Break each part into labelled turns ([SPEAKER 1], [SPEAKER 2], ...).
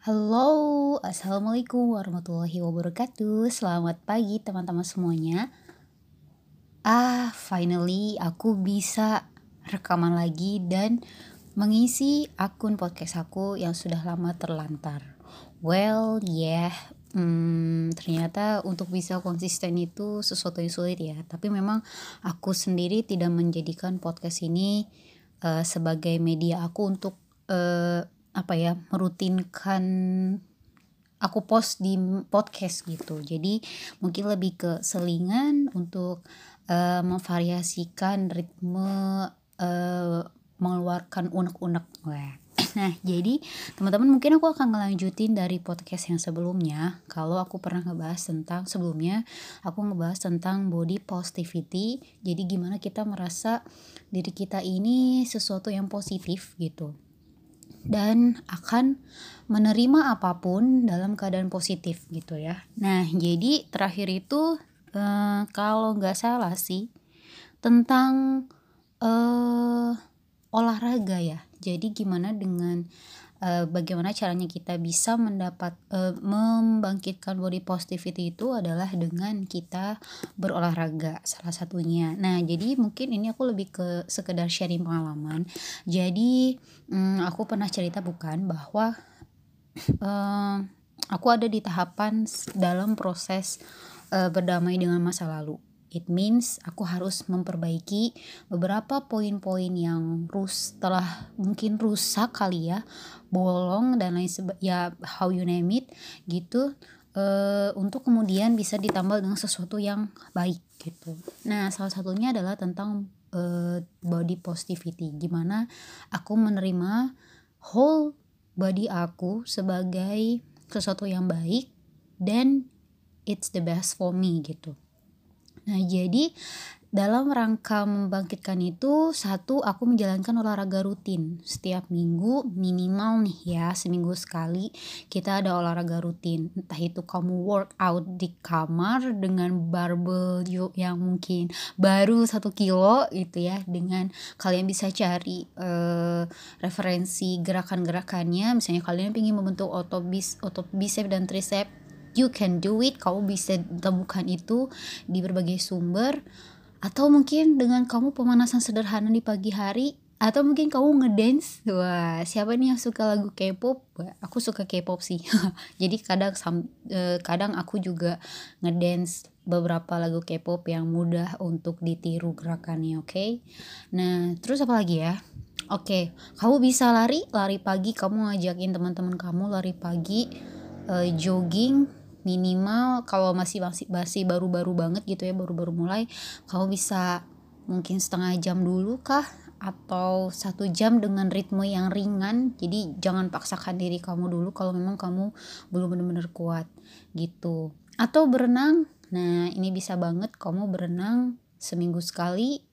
[SPEAKER 1] Halo, Assalamualaikum warahmatullahi wabarakatuh. Selamat pagi teman-teman semuanya. Ah, finally aku bisa rekaman lagi dan mengisi akun podcast aku yang sudah lama terlantar. Well, yeah, hmm, ternyata untuk bisa konsisten itu sesuatu yang sulit ya. Tapi memang aku sendiri tidak menjadikan podcast ini uh, sebagai media aku untuk uh, apa ya merutinkan aku post di podcast gitu jadi mungkin lebih ke selingan untuk uh, memvariasikan ritme uh, mengeluarkan unek-unek Nah, jadi teman-teman mungkin aku akan ngelanjutin dari podcast yang sebelumnya. Kalau aku pernah ngebahas tentang sebelumnya, aku ngebahas tentang body positivity. Jadi gimana kita merasa diri kita ini sesuatu yang positif gitu dan akan menerima apa pun dalam keadaan positif gitu ya. Nah, jadi terakhir itu eh, kalau nggak salah sih tentang eh, olahraga ya. Jadi gimana dengan uh, bagaimana caranya kita bisa mendapat uh, membangkitkan body positivity itu adalah dengan kita berolahraga salah satunya. Nah, jadi mungkin ini aku lebih ke sekedar sharing pengalaman. Jadi um, aku pernah cerita bukan bahwa uh, aku ada di tahapan dalam proses uh, berdamai dengan masa lalu It means aku harus memperbaiki beberapa poin-poin yang rus telah mungkin rusak kali ya, bolong dan lain seba ya how you name it gitu uh, untuk kemudian bisa ditambal dengan sesuatu yang baik gitu. Nah, salah satunya adalah tentang uh, body positivity. Gimana aku menerima whole body aku sebagai sesuatu yang baik dan it's the best for me gitu. Nah, jadi dalam rangka membangkitkan itu satu aku menjalankan olahraga rutin. Setiap minggu minimal nih ya seminggu sekali kita ada olahraga rutin. Entah itu kamu workout di kamar dengan barbel yang mungkin baru satu kilo gitu ya dengan kalian bisa cari uh, referensi gerakan-gerakannya. Misalnya kalian ingin membentuk otot bicep dan tricep you can do it. Kamu bisa temukan itu di berbagai sumber. Atau mungkin dengan kamu pemanasan sederhana di pagi hari. Atau mungkin kamu ngedance. Wah siapa nih yang suka lagu K-pop? Aku suka K-pop sih. Jadi kadang eh, kadang aku juga ngedance beberapa lagu K-pop yang mudah untuk ditiru gerakannya oke? Okay? nah terus apa lagi ya? Oke okay. kamu bisa lari lari pagi. Kamu ngajakin teman-teman kamu lari pagi uh, jogging minimal kalau masih masih masih baru-baru banget gitu ya baru-baru mulai kamu bisa mungkin setengah jam dulu kah? Atau satu jam dengan ritme yang ringan. Jadi jangan paksakan diri kamu dulu kalau memang kamu belum benar-benar kuat gitu. Atau berenang. Nah ini bisa banget kamu berenang seminggu sekali.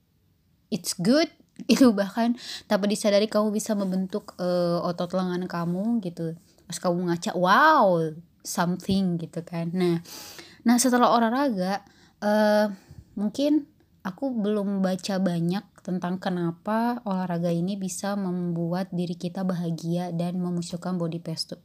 [SPEAKER 1] It's good. Itu bahkan tanpa disadari kamu bisa membentuk uh, otot lengan kamu gitu. Pas kamu ngaca wow something gitu kan. Nah nah setelah olahraga uh, mungkin aku belum baca banyak tentang kenapa olahraga ini bisa membuat diri kita bahagia dan memunculkan body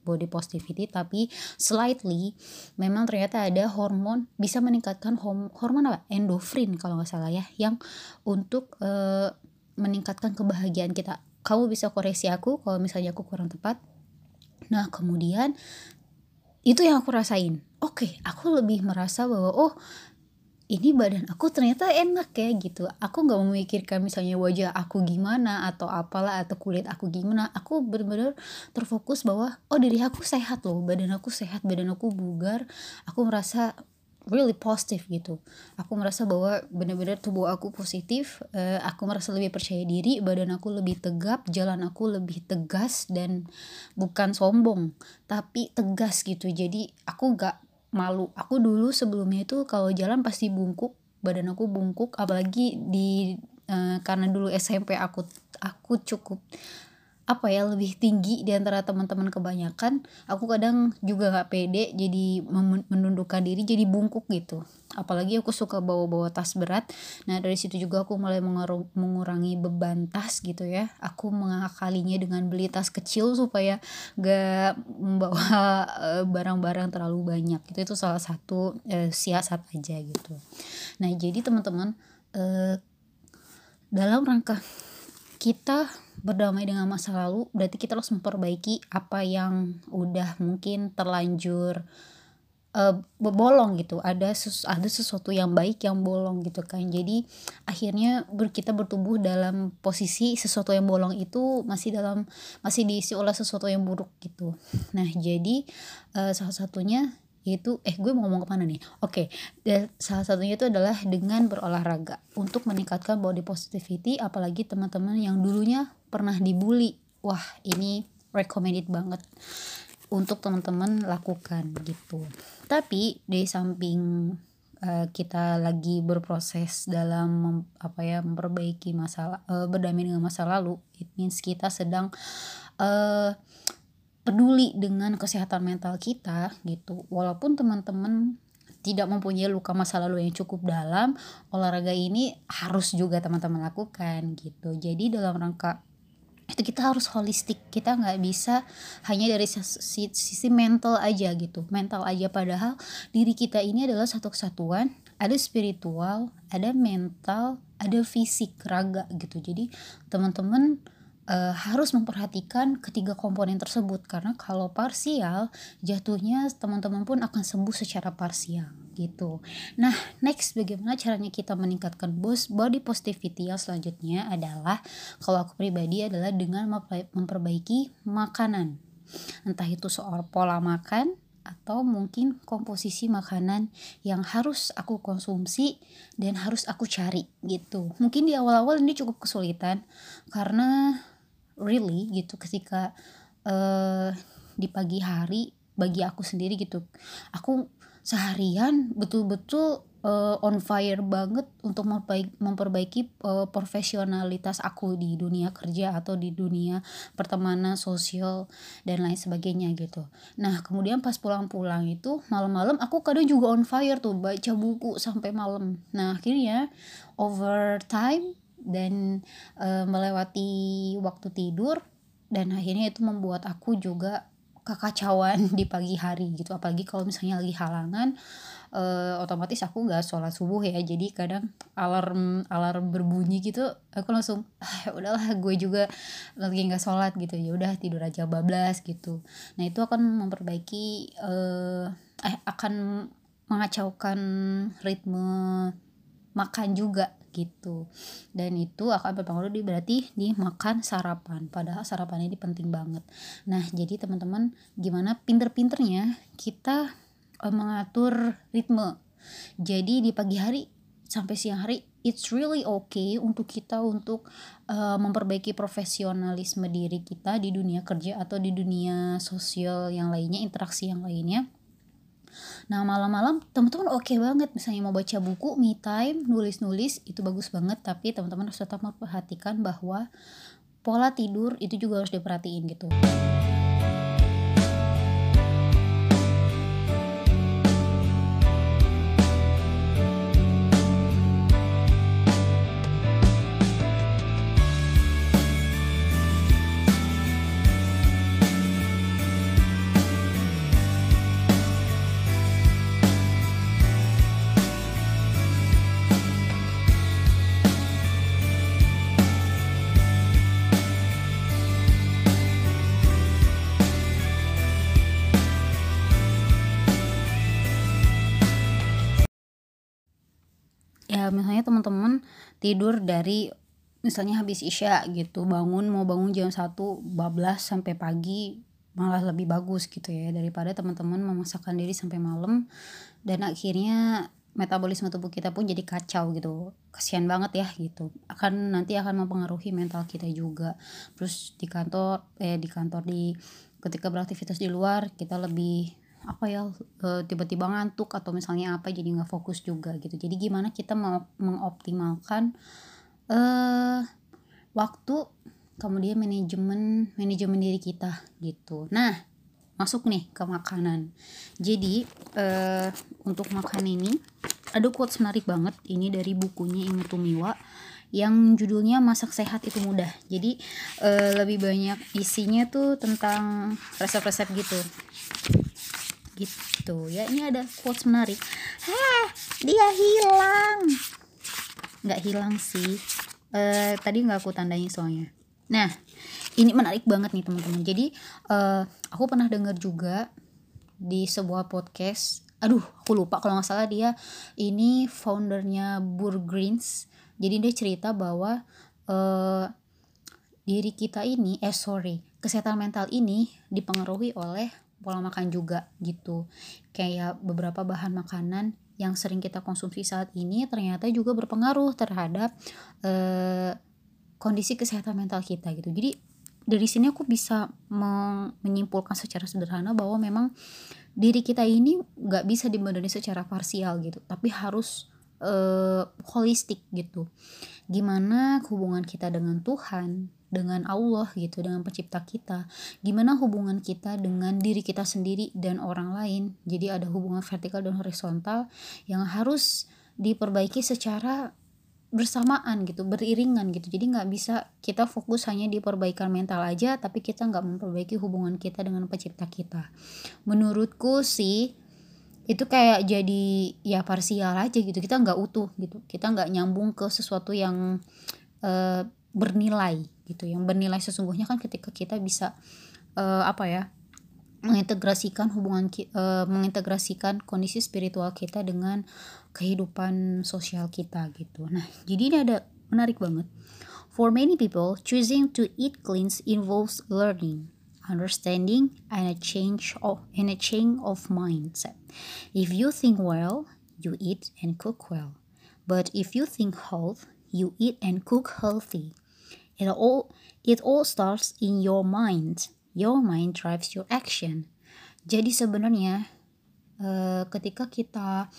[SPEAKER 1] body positivity. Tapi slightly memang ternyata ada hormon bisa meningkatkan hormon apa? Endorfin kalau nggak salah ya yang untuk uh, meningkatkan kebahagiaan kita. Kamu bisa koreksi aku kalau misalnya aku kurang tepat. Nah kemudian itu yang aku rasain. Oke okay, aku lebih merasa bahwa oh ini badan aku ternyata enak ya gitu. Aku nggak memikirkan misalnya wajah aku gimana atau apalah atau kulit aku gimana. Aku benar-benar terfokus bahwa oh diri aku sehat loh badan aku sehat badan aku bugar. Aku merasa really positif gitu. Aku merasa bahwa benar-benar tubuh aku positif uh, aku merasa lebih percaya diri badan aku lebih tegap jalan aku lebih tegas dan bukan sombong tapi tegas gitu. Jadi aku gak malu. Aku dulu sebelumnya itu kalau jalan pasti bungkuk badan aku bungkuk apalagi di uh, karena dulu SMP aku aku cukup apa ya lebih tinggi di antara teman-teman kebanyakan aku kadang juga nggak pede jadi menundukkan diri jadi bungkuk gitu. Apalagi aku suka bawa-bawa tas berat. Nah dari situ juga aku mulai mengurangi beban tas gitu ya. Aku mengakalinya dengan beli tas kecil supaya gak membawa eh, barang-barang terlalu banyak itu itu salah satu eh, siasat aja gitu. Nah jadi teman-teman eh, dalam rangka kita berdamai dengan masa lalu berarti kita harus memperbaiki apa yang udah mungkin terlanjur uh, bolong gitu. Ada ses ada sesuatu yang baik yang bolong gitu kan. Jadi akhirnya ber kita bertumbuh dalam posisi sesuatu yang bolong itu masih dalam masih diisi oleh sesuatu yang buruk gitu. Nah jadi uh, salah satunya yaitu eh gue mau ngomong ke mana nih? Oke okay. salah satunya itu adalah dengan berolahraga. Untuk meningkatkan body positivity apalagi teman-teman yang dulunya pernah dibully. Wah ini recommended banget untuk teman-teman lakukan gitu. Tapi di samping uh, kita lagi berproses dalam mem, apa ya memperbaiki masalah uh, berdamai dengan masa lalu it means kita sedang uh, peduli dengan kesehatan mental kita gitu. Walaupun teman-teman tidak mempunyai luka masa lalu yang cukup dalam olahraga ini harus juga teman-teman lakukan gitu. Jadi dalam rangka itu kita harus holistik. Kita nggak bisa hanya dari sisi, sisi mental aja gitu. Mental aja. Padahal diri kita ini adalah satu kesatuan. Ada spiritual ada mental ada fisik raga gitu. Jadi teman-teman uh, harus memperhatikan ketiga komponen tersebut. Karena kalau parsial jatuhnya teman-teman pun akan sembuh secara parsial gitu. Nah, next bagaimana caranya kita meningkatkan body positivity yang selanjutnya adalah kalau aku pribadi adalah dengan memperbaiki makanan. Entah itu soal pola makan atau mungkin komposisi makanan yang harus aku konsumsi dan harus aku cari gitu. Mungkin di awal-awal ini cukup kesulitan karena really gitu ketika uh, di pagi hari bagi aku sendiri gitu aku seharian betul-betul uh, on fire banget untuk memperbaiki, memperbaiki uh, profesionalitas aku di dunia kerja atau di dunia pertemanan sosial dan lain sebagainya gitu. Nah kemudian pas pulang-pulang itu malam-malam aku kadang juga on fire tuh baca buku sampai malam. Nah akhirnya over time dan e, melewati waktu tidur dan akhirnya itu membuat aku juga kekacauan di pagi hari gitu. Apalagi kalau misalnya lagi halangan e, otomatis aku nggak sholat subuh ya. Jadi kadang alarm alarm berbunyi gitu aku langsung ah, udahlah gue juga lagi nggak sholat gitu. Ya udah tidur aja bablas gitu. Nah itu akan memperbaiki eh, eh akan mengacaukan ritme makan juga gitu. Dan itu akan berpengaruh di berarti di makan sarapan padahal sarapan ini penting banget. Nah jadi teman-teman gimana pinter-pinternya kita uh, mengatur ritme. Jadi di pagi hari sampai siang hari it's really okay untuk kita untuk uh, memperbaiki profesionalisme diri kita di dunia kerja atau di dunia sosial yang lainnya interaksi yang lainnya Nah malam-malam teman-teman oke okay banget misalnya mau baca buku me time nulis-nulis itu bagus banget tapi teman-teman harus tetap memperhatikan bahwa pola tidur itu juga harus diperhatiin gitu. Tidur dari misalnya habis isya gitu bangun mau bangun jam satu bablas sampai pagi malah lebih bagus gitu ya daripada teman-teman memaksakan diri sampai malam dan akhirnya metabolisme tubuh kita pun jadi kacau gitu. Kasihan banget ya gitu. Akan nanti akan mempengaruhi mental kita juga. Terus di kantor eh di kantor di ketika beraktivitas di luar kita lebih apa ya e, tiba-tiba ngantuk atau misalnya apa jadi nggak fokus juga gitu. Jadi gimana kita mau mengoptimalkan uh, waktu kemudian manajemen manajemen diri kita gitu. Nah masuk nih ke makanan. Jadi uh, untuk makan ini ada quotes menarik banget. Ini dari bukunya Inu Tumiwa yang judulnya masak sehat itu mudah. Jadi uh, lebih banyak isinya tuh tentang resep-resep gitu gitu. Ya ini ada quotes menarik. Heh dia hilang. Nggak hilang sih. Uh, tadi nggak aku tandanya soalnya. Nah ini menarik banget nih teman-teman. Jadi uh, aku pernah dengar juga di sebuah podcast. Aduh aku lupa kalau nggak salah dia ini foundernya Burgreens jadi dia cerita bahwa uh, diri kita ini eh sorry kesehatan mental ini dipengaruhi oleh pola makan juga gitu. Kayak beberapa bahan makanan yang sering kita konsumsi saat ini ternyata juga berpengaruh terhadap uh, kondisi kesehatan mental kita gitu. Jadi dari sini aku bisa menyimpulkan secara sederhana bahwa memang diri kita ini nggak bisa dibenahi secara parsial gitu. Tapi harus uh, holistik gitu. Gimana hubungan kita dengan Tuhan dengan Allah gitu dengan pencipta kita. Gimana hubungan kita dengan diri kita sendiri dan orang lain? Jadi ada hubungan vertikal dan horizontal yang harus diperbaiki secara bersamaan gitu beriringan gitu. Jadi nggak bisa kita fokus hanya di perbaikan mental aja tapi kita nggak memperbaiki hubungan kita dengan pencipta kita. Menurutku sih itu kayak jadi ya parsial aja gitu. Kita nggak utuh gitu. Kita nggak nyambung ke sesuatu yang uh, bernilai gitu yang bernilai sesungguhnya kan ketika kita bisa uh, apa ya mengintegrasikan hubungan uh, mengintegrasikan kondisi spiritual kita dengan kehidupan sosial kita gitu nah jadi ini ada menarik banget for many people choosing to eat clean involves learning understanding, and a change of and a change of mindset. If you think well, you eat and cook well. But if you think health, you eat and cook healthy. It all it all starts in your mind. Your mind drives your action. Jadi sebenarnya uh, ketika kita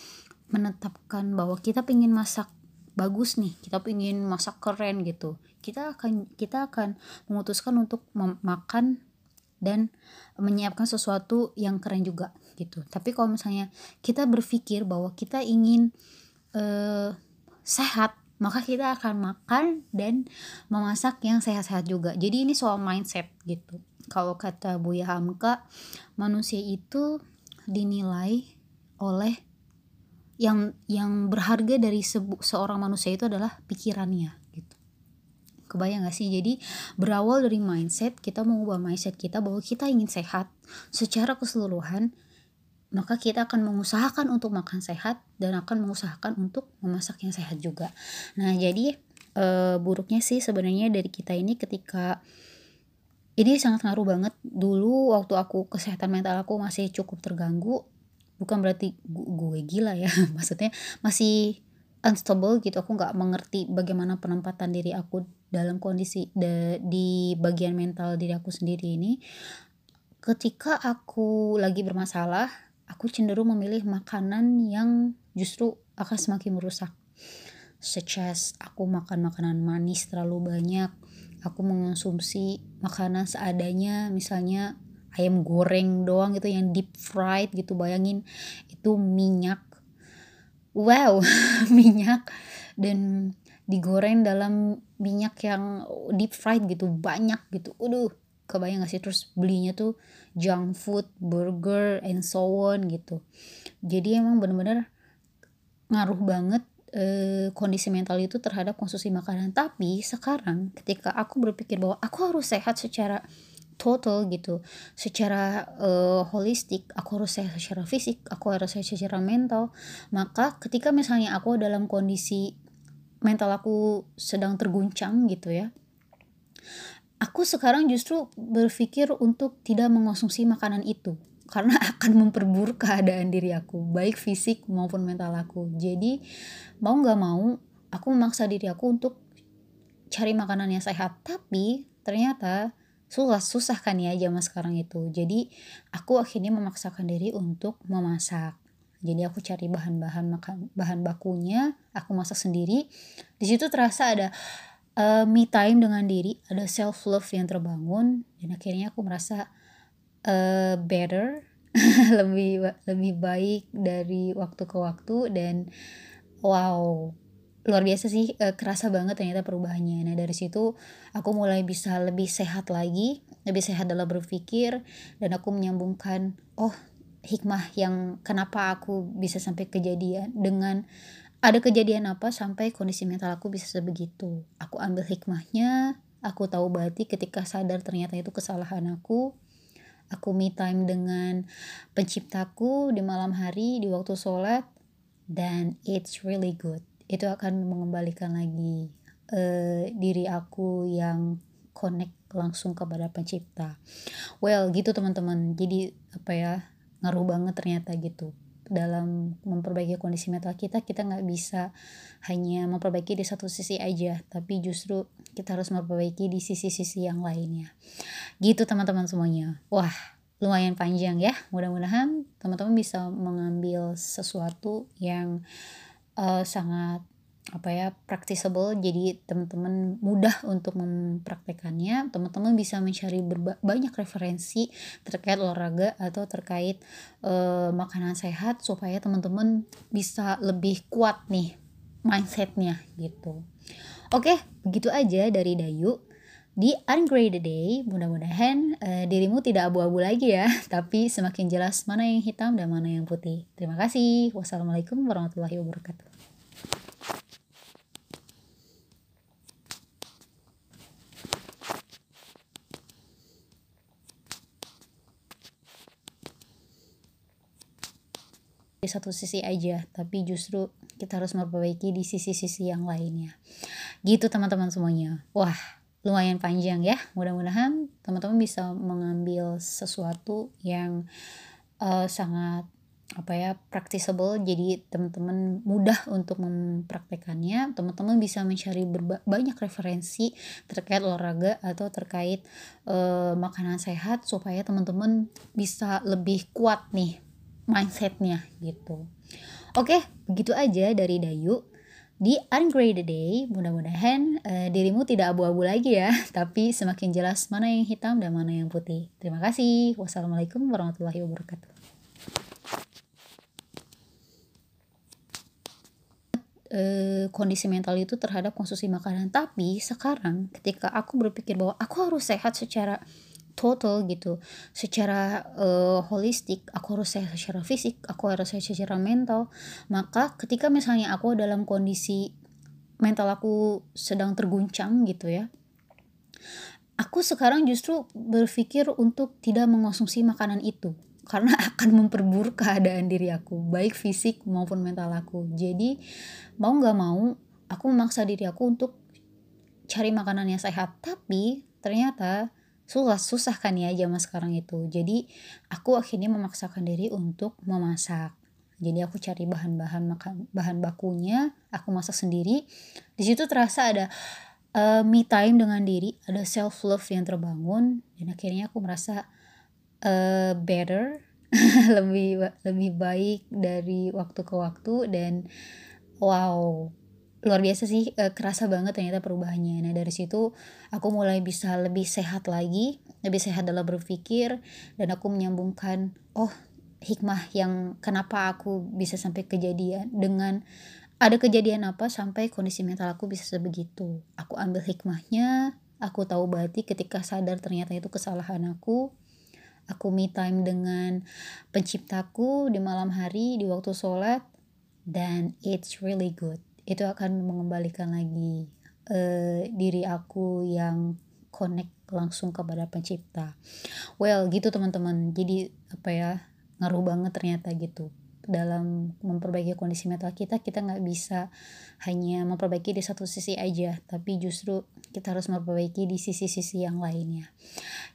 [SPEAKER 1] menetapkan bahwa kita ingin masak bagus nih, kita ingin masak keren gitu, kita akan kita akan memutuskan untuk makan dan menyiapkan sesuatu yang keren juga gitu. Tapi kalau misalnya kita berpikir bahwa kita ingin uh, sehat, maka kita akan makan dan memasak yang sehat-sehat juga. Jadi ini soal mindset gitu. Kalau kata Buya Hamka, manusia itu dinilai oleh yang yang berharga dari se seorang manusia itu adalah pikirannya Kebayang gak sih? Jadi berawal dari mindset, kita mengubah mindset kita bahwa kita ingin sehat secara keseluruhan, maka kita akan mengusahakan untuk makan sehat dan akan mengusahakan untuk memasak yang sehat juga. Nah, jadi e, buruknya sih sebenarnya dari kita ini ketika ini sangat ngaruh banget. Dulu waktu aku kesehatan mental aku masih cukup terganggu bukan berarti gue gila ya maksudnya masih unstable gitu. Aku nggak mengerti bagaimana penempatan diri aku dalam kondisi de, di bagian mental diri aku sendiri ini. Ketika aku lagi bermasalah aku cenderung memilih makanan yang justru akan semakin merusak. Such as aku makan makanan manis terlalu banyak aku mengonsumsi makanan seadanya misalnya ayam goreng doang gitu yang deep fried gitu bayangin. Itu minyak. Wow minyak. Dan digoreng dalam minyak yang deep fried gitu banyak gitu. Udah kebayang gak sih? Terus belinya tuh junk food burger and so on gitu. Jadi emang bener-bener ngaruh banget eh, kondisi mental itu terhadap konsumsi makanan. Tapi sekarang ketika aku berpikir bahwa aku harus sehat secara total gitu secara uh, holistik aku harus sehat secara fisik aku harus sehat secara mental maka ketika misalnya aku dalam kondisi mental aku sedang terguncang gitu ya aku sekarang justru berpikir untuk tidak mengonsumsi makanan itu. Karena akan memperburuk keadaan diri aku baik fisik maupun mental aku. Jadi mau nggak mau aku memaksa diri aku untuk cari makanan yang sehat. Tapi ternyata susah susah kan ya zaman sekarang itu. Jadi aku akhirnya memaksakan diri untuk memasak. Jadi aku cari bahan-bahan makan bahan bakunya aku masak sendiri. Di situ terasa ada uh, me time dengan diri ada self love yang terbangun dan akhirnya aku merasa uh, better lebih lebih baik dari waktu ke waktu dan wow luar biasa sih uh, kerasa banget ternyata perubahannya. Nah dari situ aku mulai bisa lebih sehat lagi lebih sehat dalam berpikir dan aku menyambungkan oh hikmah yang kenapa aku bisa sampai kejadian dengan ada kejadian apa sampai kondisi mental aku bisa sebegitu. Aku ambil hikmahnya, aku tahu berarti ketika sadar ternyata itu kesalahan aku. Aku me time dengan penciptaku di malam hari, di waktu sholat, dan it's really good. Itu akan mengembalikan lagi uh, diri aku yang connect langsung kepada pencipta. Well, gitu teman-teman. Jadi apa ya, ngaruh banget ternyata gitu dalam memperbaiki kondisi mental kita kita nggak bisa hanya memperbaiki di satu sisi aja tapi justru kita harus memperbaiki di sisi-sisi yang lainnya. Gitu teman-teman semuanya. Wah lumayan panjang ya. Mudah-mudahan teman-teman bisa mengambil sesuatu yang uh, sangat apa ya practicable. Jadi teman-teman mudah untuk mempraktekannya. Teman-teman bisa mencari banyak referensi terkait olahraga atau terkait uh, makanan sehat supaya teman-teman bisa lebih kuat nih mindsetnya gitu. Oke begitu aja dari Dayu di Ungraded Day. Mudah-mudahan uh, dirimu tidak abu-abu lagi ya tapi semakin jelas mana yang hitam dan mana yang putih. Terima kasih. Wassalamualaikum warahmatullahi wabarakatuh di satu sisi aja tapi justru kita harus memperbaiki di sisi-sisi yang lainnya. Gitu teman-teman semuanya. Wah lumayan panjang ya. Mudah-mudahan teman-teman bisa mengambil sesuatu yang uh, sangat apa ya practicable jadi teman-teman mudah untuk mempraktekannya. Teman-teman bisa mencari banyak referensi terkait olahraga atau terkait uh, makanan sehat supaya teman-teman bisa lebih kuat nih mindsetnya gitu. Oke begitu aja dari Dayu. Di Ungraded Day mudah-mudahan uh, dirimu tidak abu-abu lagi ya tapi semakin jelas mana yang hitam dan mana yang putih. Terima kasih. Wassalamualaikum warahmatullahi wabarakatuh. Uh, kondisi mental itu terhadap konsumsi makanan. Tapi sekarang ketika aku berpikir bahwa aku harus sehat secara total gitu. Secara uh, holistik aku harus sehat secara fisik aku harus sehat secara mental. Maka ketika misalnya aku dalam kondisi mental aku sedang terguncang gitu ya aku sekarang justru berpikir untuk tidak mengonsumsi makanan itu. Karena akan memperburuk keadaan diri aku baik fisik maupun mental aku. Jadi mau nggak mau aku memaksa diri aku untuk cari makanan yang sehat. Tapi ternyata susah susah kan ya zaman sekarang itu. Jadi aku akhirnya memaksakan diri untuk memasak. Jadi aku cari bahan-bahan makan bahan bakunya aku masak sendiri. Di situ terasa ada uh, me time dengan diri ada self love yang terbangun. Dan akhirnya aku merasa uh, better lebih lebih baik dari waktu ke waktu dan wow luar biasa sih e, kerasa banget ternyata perubahannya. Nah dari situ aku mulai bisa lebih sehat lagi lebih sehat dalam berpikir dan aku menyambungkan oh hikmah yang kenapa aku bisa sampai kejadian dengan ada kejadian apa sampai kondisi mental aku bisa sebegitu. Aku ambil hikmahnya aku tahu berarti ketika sadar ternyata itu kesalahan aku aku me time dengan penciptaku di malam hari di waktu sholat dan it's really good itu akan mengembalikan lagi uh, diri aku yang connect langsung kepada pencipta. Well gitu teman-teman. Jadi apa ya ngaruh banget ternyata gitu. Dalam memperbaiki kondisi mental kita kita nggak bisa hanya memperbaiki di satu sisi aja tapi justru kita harus memperbaiki di sisi-sisi yang lainnya.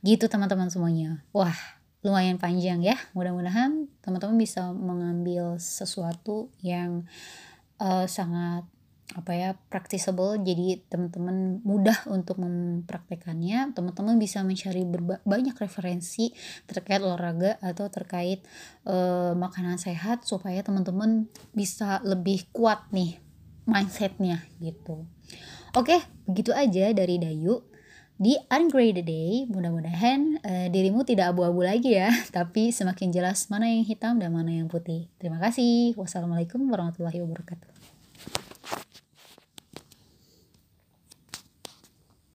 [SPEAKER 1] Gitu teman-teman semuanya. Wah lumayan panjang ya. Mudah-mudahan teman-teman bisa mengambil sesuatu yang uh, sangat apa ya practicable jadi teman-teman mudah untuk mempraktekannya. Teman-teman bisa mencari banyak referensi terkait olahraga atau terkait uh, makanan sehat supaya teman-teman bisa lebih kuat nih mindsetnya gitu. Oke, begitu aja dari Dayu di Ungraded Day. Mudah-mudahan uh, dirimu tidak abu-abu lagi ya, tapi semakin jelas mana yang hitam dan mana yang putih. Terima kasih. Wassalamualaikum warahmatullahi wabarakatuh.